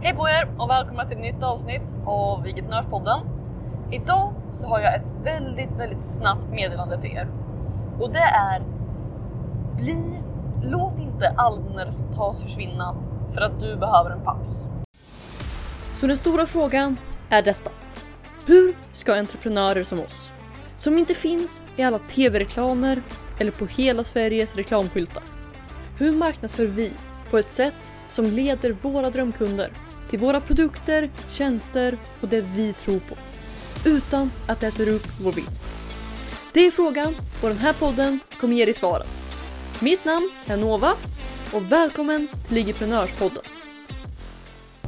Hej på er och välkomna till ett nytt avsnitt av Vigeprenörspodden. Idag så har jag ett väldigt, väldigt snabbt meddelande till er. Och det är bli, låt inte all dina resultat försvinna för att du behöver en paus. Så den stora frågan är detta. Hur ska entreprenörer som oss, som inte finns i alla tv-reklamer eller på hela Sveriges reklamskyltar. Hur marknadsför vi på ett sätt som leder våra drömkunder till våra produkter, tjänster och det vi tror på. Utan att det äter upp vår vinst. Det är frågan och den här podden kommer ge dig svaren. Mitt namn är Nova och välkommen till Ligiprenörspodden.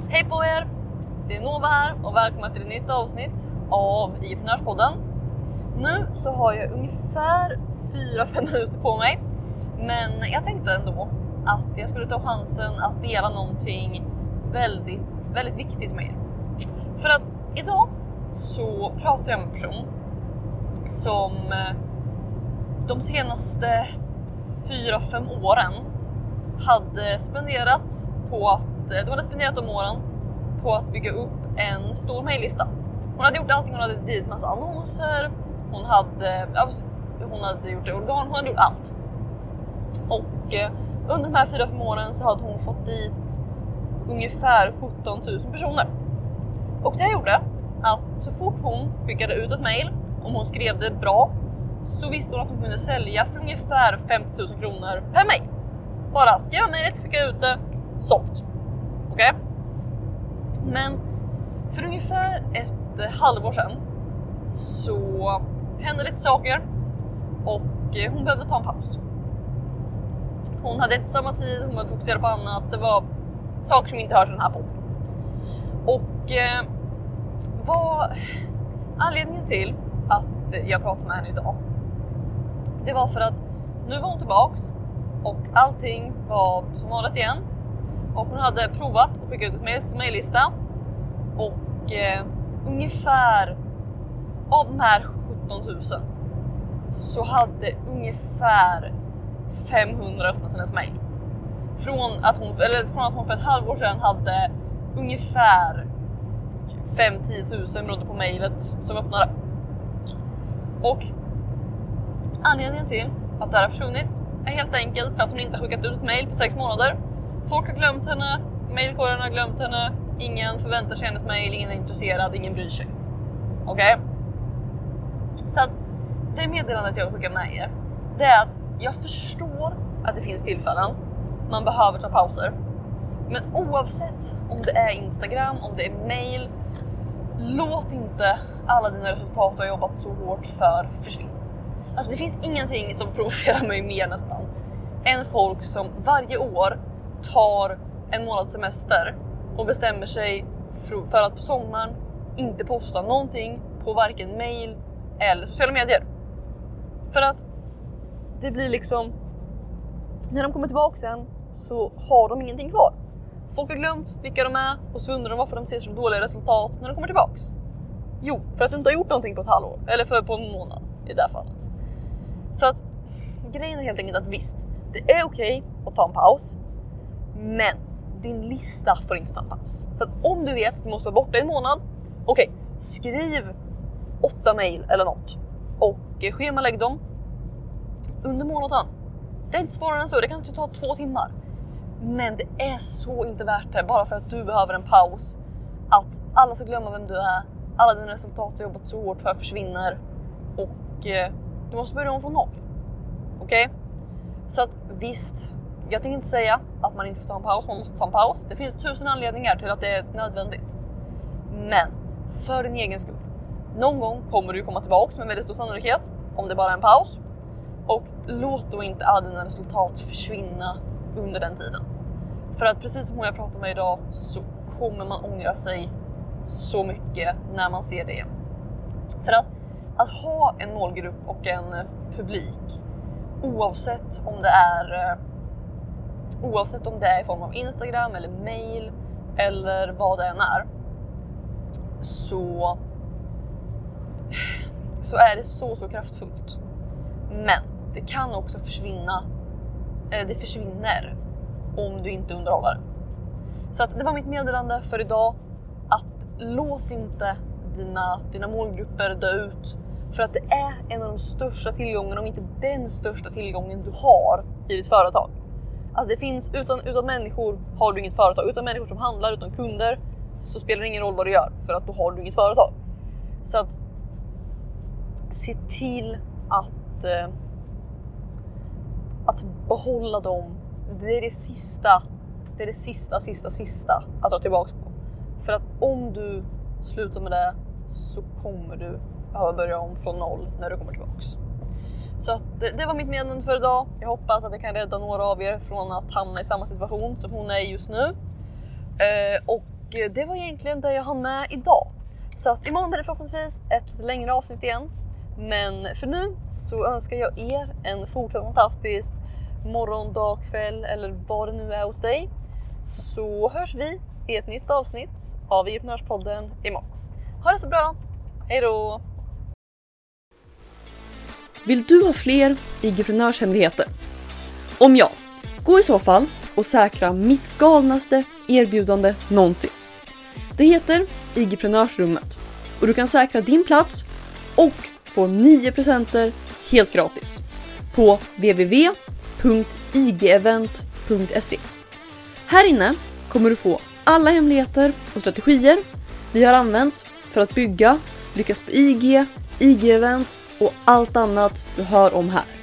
Hej på er! Det är Nova här och välkomna till ett nytt avsnitt av Ligiprenörspodden. Nu så har jag ungefär 4-5 minuter på mig men jag tänkte ändå att jag skulle ta chansen att dela någonting väldigt, väldigt viktigt med er. För att idag så pratar jag med en person som eh, de senaste 4-5 åren hade spenderat på att, eh, de hade spenderat de åren på att bygga upp en stor mejllista. Hon hade gjort allting, hon hade drivit massa annonser, hon hade, hon hade gjort organ, hon hade gjort allt. Och eh, under de här 4-5 åren så hade hon fått dit ungefär 17 000 personer. Och det gjorde att så fort hon skickade ut ett mail, om hon skrev det bra, så visste hon att hon kunde sälja för ungefär 50 000 kronor per mail. Bara skriva mejlet, skicka ut det, sålt. Okej? Okay? Men för ungefär ett eh, halvår sedan så hände lite saker och eh, hon behövde ta en paus. Hon hade inte samma tid, hon behövde fokusera på annat. Det var saker som inte hör till den här podden. Och eh, vad anledningen till att jag pratar med henne idag, det var för att nu var hon tillbaks och allting var som vanligt igen. Och hon hade provat att skicka ut ett mejl till mejllista och eh, ungefär av de här 17 000 så hade ungefär 500 öppnat hennes mejl. Från att, hon, eller från att hon för ett halvår sedan hade ungefär 5-10 tusen beroende på mejlet som öppnade. Och anledningen till att det här har försvunnit är helt enkelt för att hon inte har skickat ut ett mejl på 6 månader. Folk har glömt henne, mejlkorgen har glömt henne, ingen förväntar sig hennes mejl, ingen är intresserad, ingen bryr sig. Okej? Okay? Så att det meddelandet jag vill skicka med er, det är att jag förstår att det finns tillfällen man behöver ta pauser. Men oavsett om det är Instagram, om det är mail, låt inte alla dina resultat du har jobbat så hårt för försvinna. Alltså det finns ingenting som provocerar mig mer nästan än folk som varje år tar en månads semester och bestämmer sig för att på sommaren inte posta någonting på varken mail eller sociala medier. För att det blir liksom, när de kommer tillbaka sen så har de ingenting kvar. Folk har glömt vilka de är och så undrar de varför de ser så dåliga resultat när de kommer tillbaks. Jo, för att du inte har gjort någonting på ett halvår eller för på en månad i det här fallet. Så att grejen är helt enkelt att visst, det är okej okay att ta en paus, men din lista får inte ta en paus. För att om du vet att du måste vara borta i en månad, okej, okay, skriv åtta mejl eller något och eh, schemalägg dem under månaden. Det är inte svårare än så, det kan inte ta två timmar. Men det är så inte värt det bara för att du behöver en paus. Att alla ska glömma vem du är, alla dina resultat du jobbat så hårt för försvinner och eh, du måste börja om från noll. Okej? Okay? Så att visst, jag tänker inte säga att man inte får ta en paus, man måste ta en paus. Det finns tusen anledningar till att det är nödvändigt. Men för din egen skull. Någon gång kommer du komma tillbaks med väldigt stor sannolikhet om det bara är en paus. Och låt då inte alla dina resultat försvinna under den tiden. För att precis som hon jag pratar med idag så kommer man ångra sig så mycket när man ser det. För att, att ha en målgrupp och en publik oavsett om det är eh, oavsett om det är i form av Instagram eller mail eller vad det än är så så är det så, så kraftfullt. Men det kan också försvinna, eh, det försvinner om du inte underhåller. Så att det var mitt meddelande för idag. Att låt inte dina, dina målgrupper dö ut. För att det är en av de största tillgångarna, om inte den största tillgången du har i ditt företag. Alltså det finns, utan, utan människor har du inget företag. Utan människor som handlar, utan kunder så spelar det ingen roll vad du gör för att då har du inget företag. Så att se till att, eh, att behålla dem. Det är det sista, det är det sista, sista, sista att dra tillbaka på. För att om du slutar med det så kommer du behöva börja om från noll när du kommer tillbaks. Så att det, det var mitt meddelande för idag. Jag hoppas att jag kan rädda några av er från att hamna i samma situation som hon är i just nu. Eh, och det var egentligen det jag har med idag. Så att imorgon blir det förhoppningsvis ett lite längre avsnitt igen. Men för nu så önskar jag er en fortsatt fantastisk morgon, dag, kväll eller vad det nu är hos dig. Så hörs vi i ett nytt avsnitt av Entreprenörspodden imorgon. Ha det så bra! Hejdå! Vill du ha fler IG-prenörshemligheter? Om ja, gå i så fall och säkra mitt galnaste erbjudande någonsin. Det heter IG-prenörsrummet och du kan säkra din plats och få 9 presenter helt gratis på www www.igevent.se. Här inne kommer du få alla hemligheter och strategier vi har använt för att bygga, lyckas på IG, IG-event och allt annat du hör om här.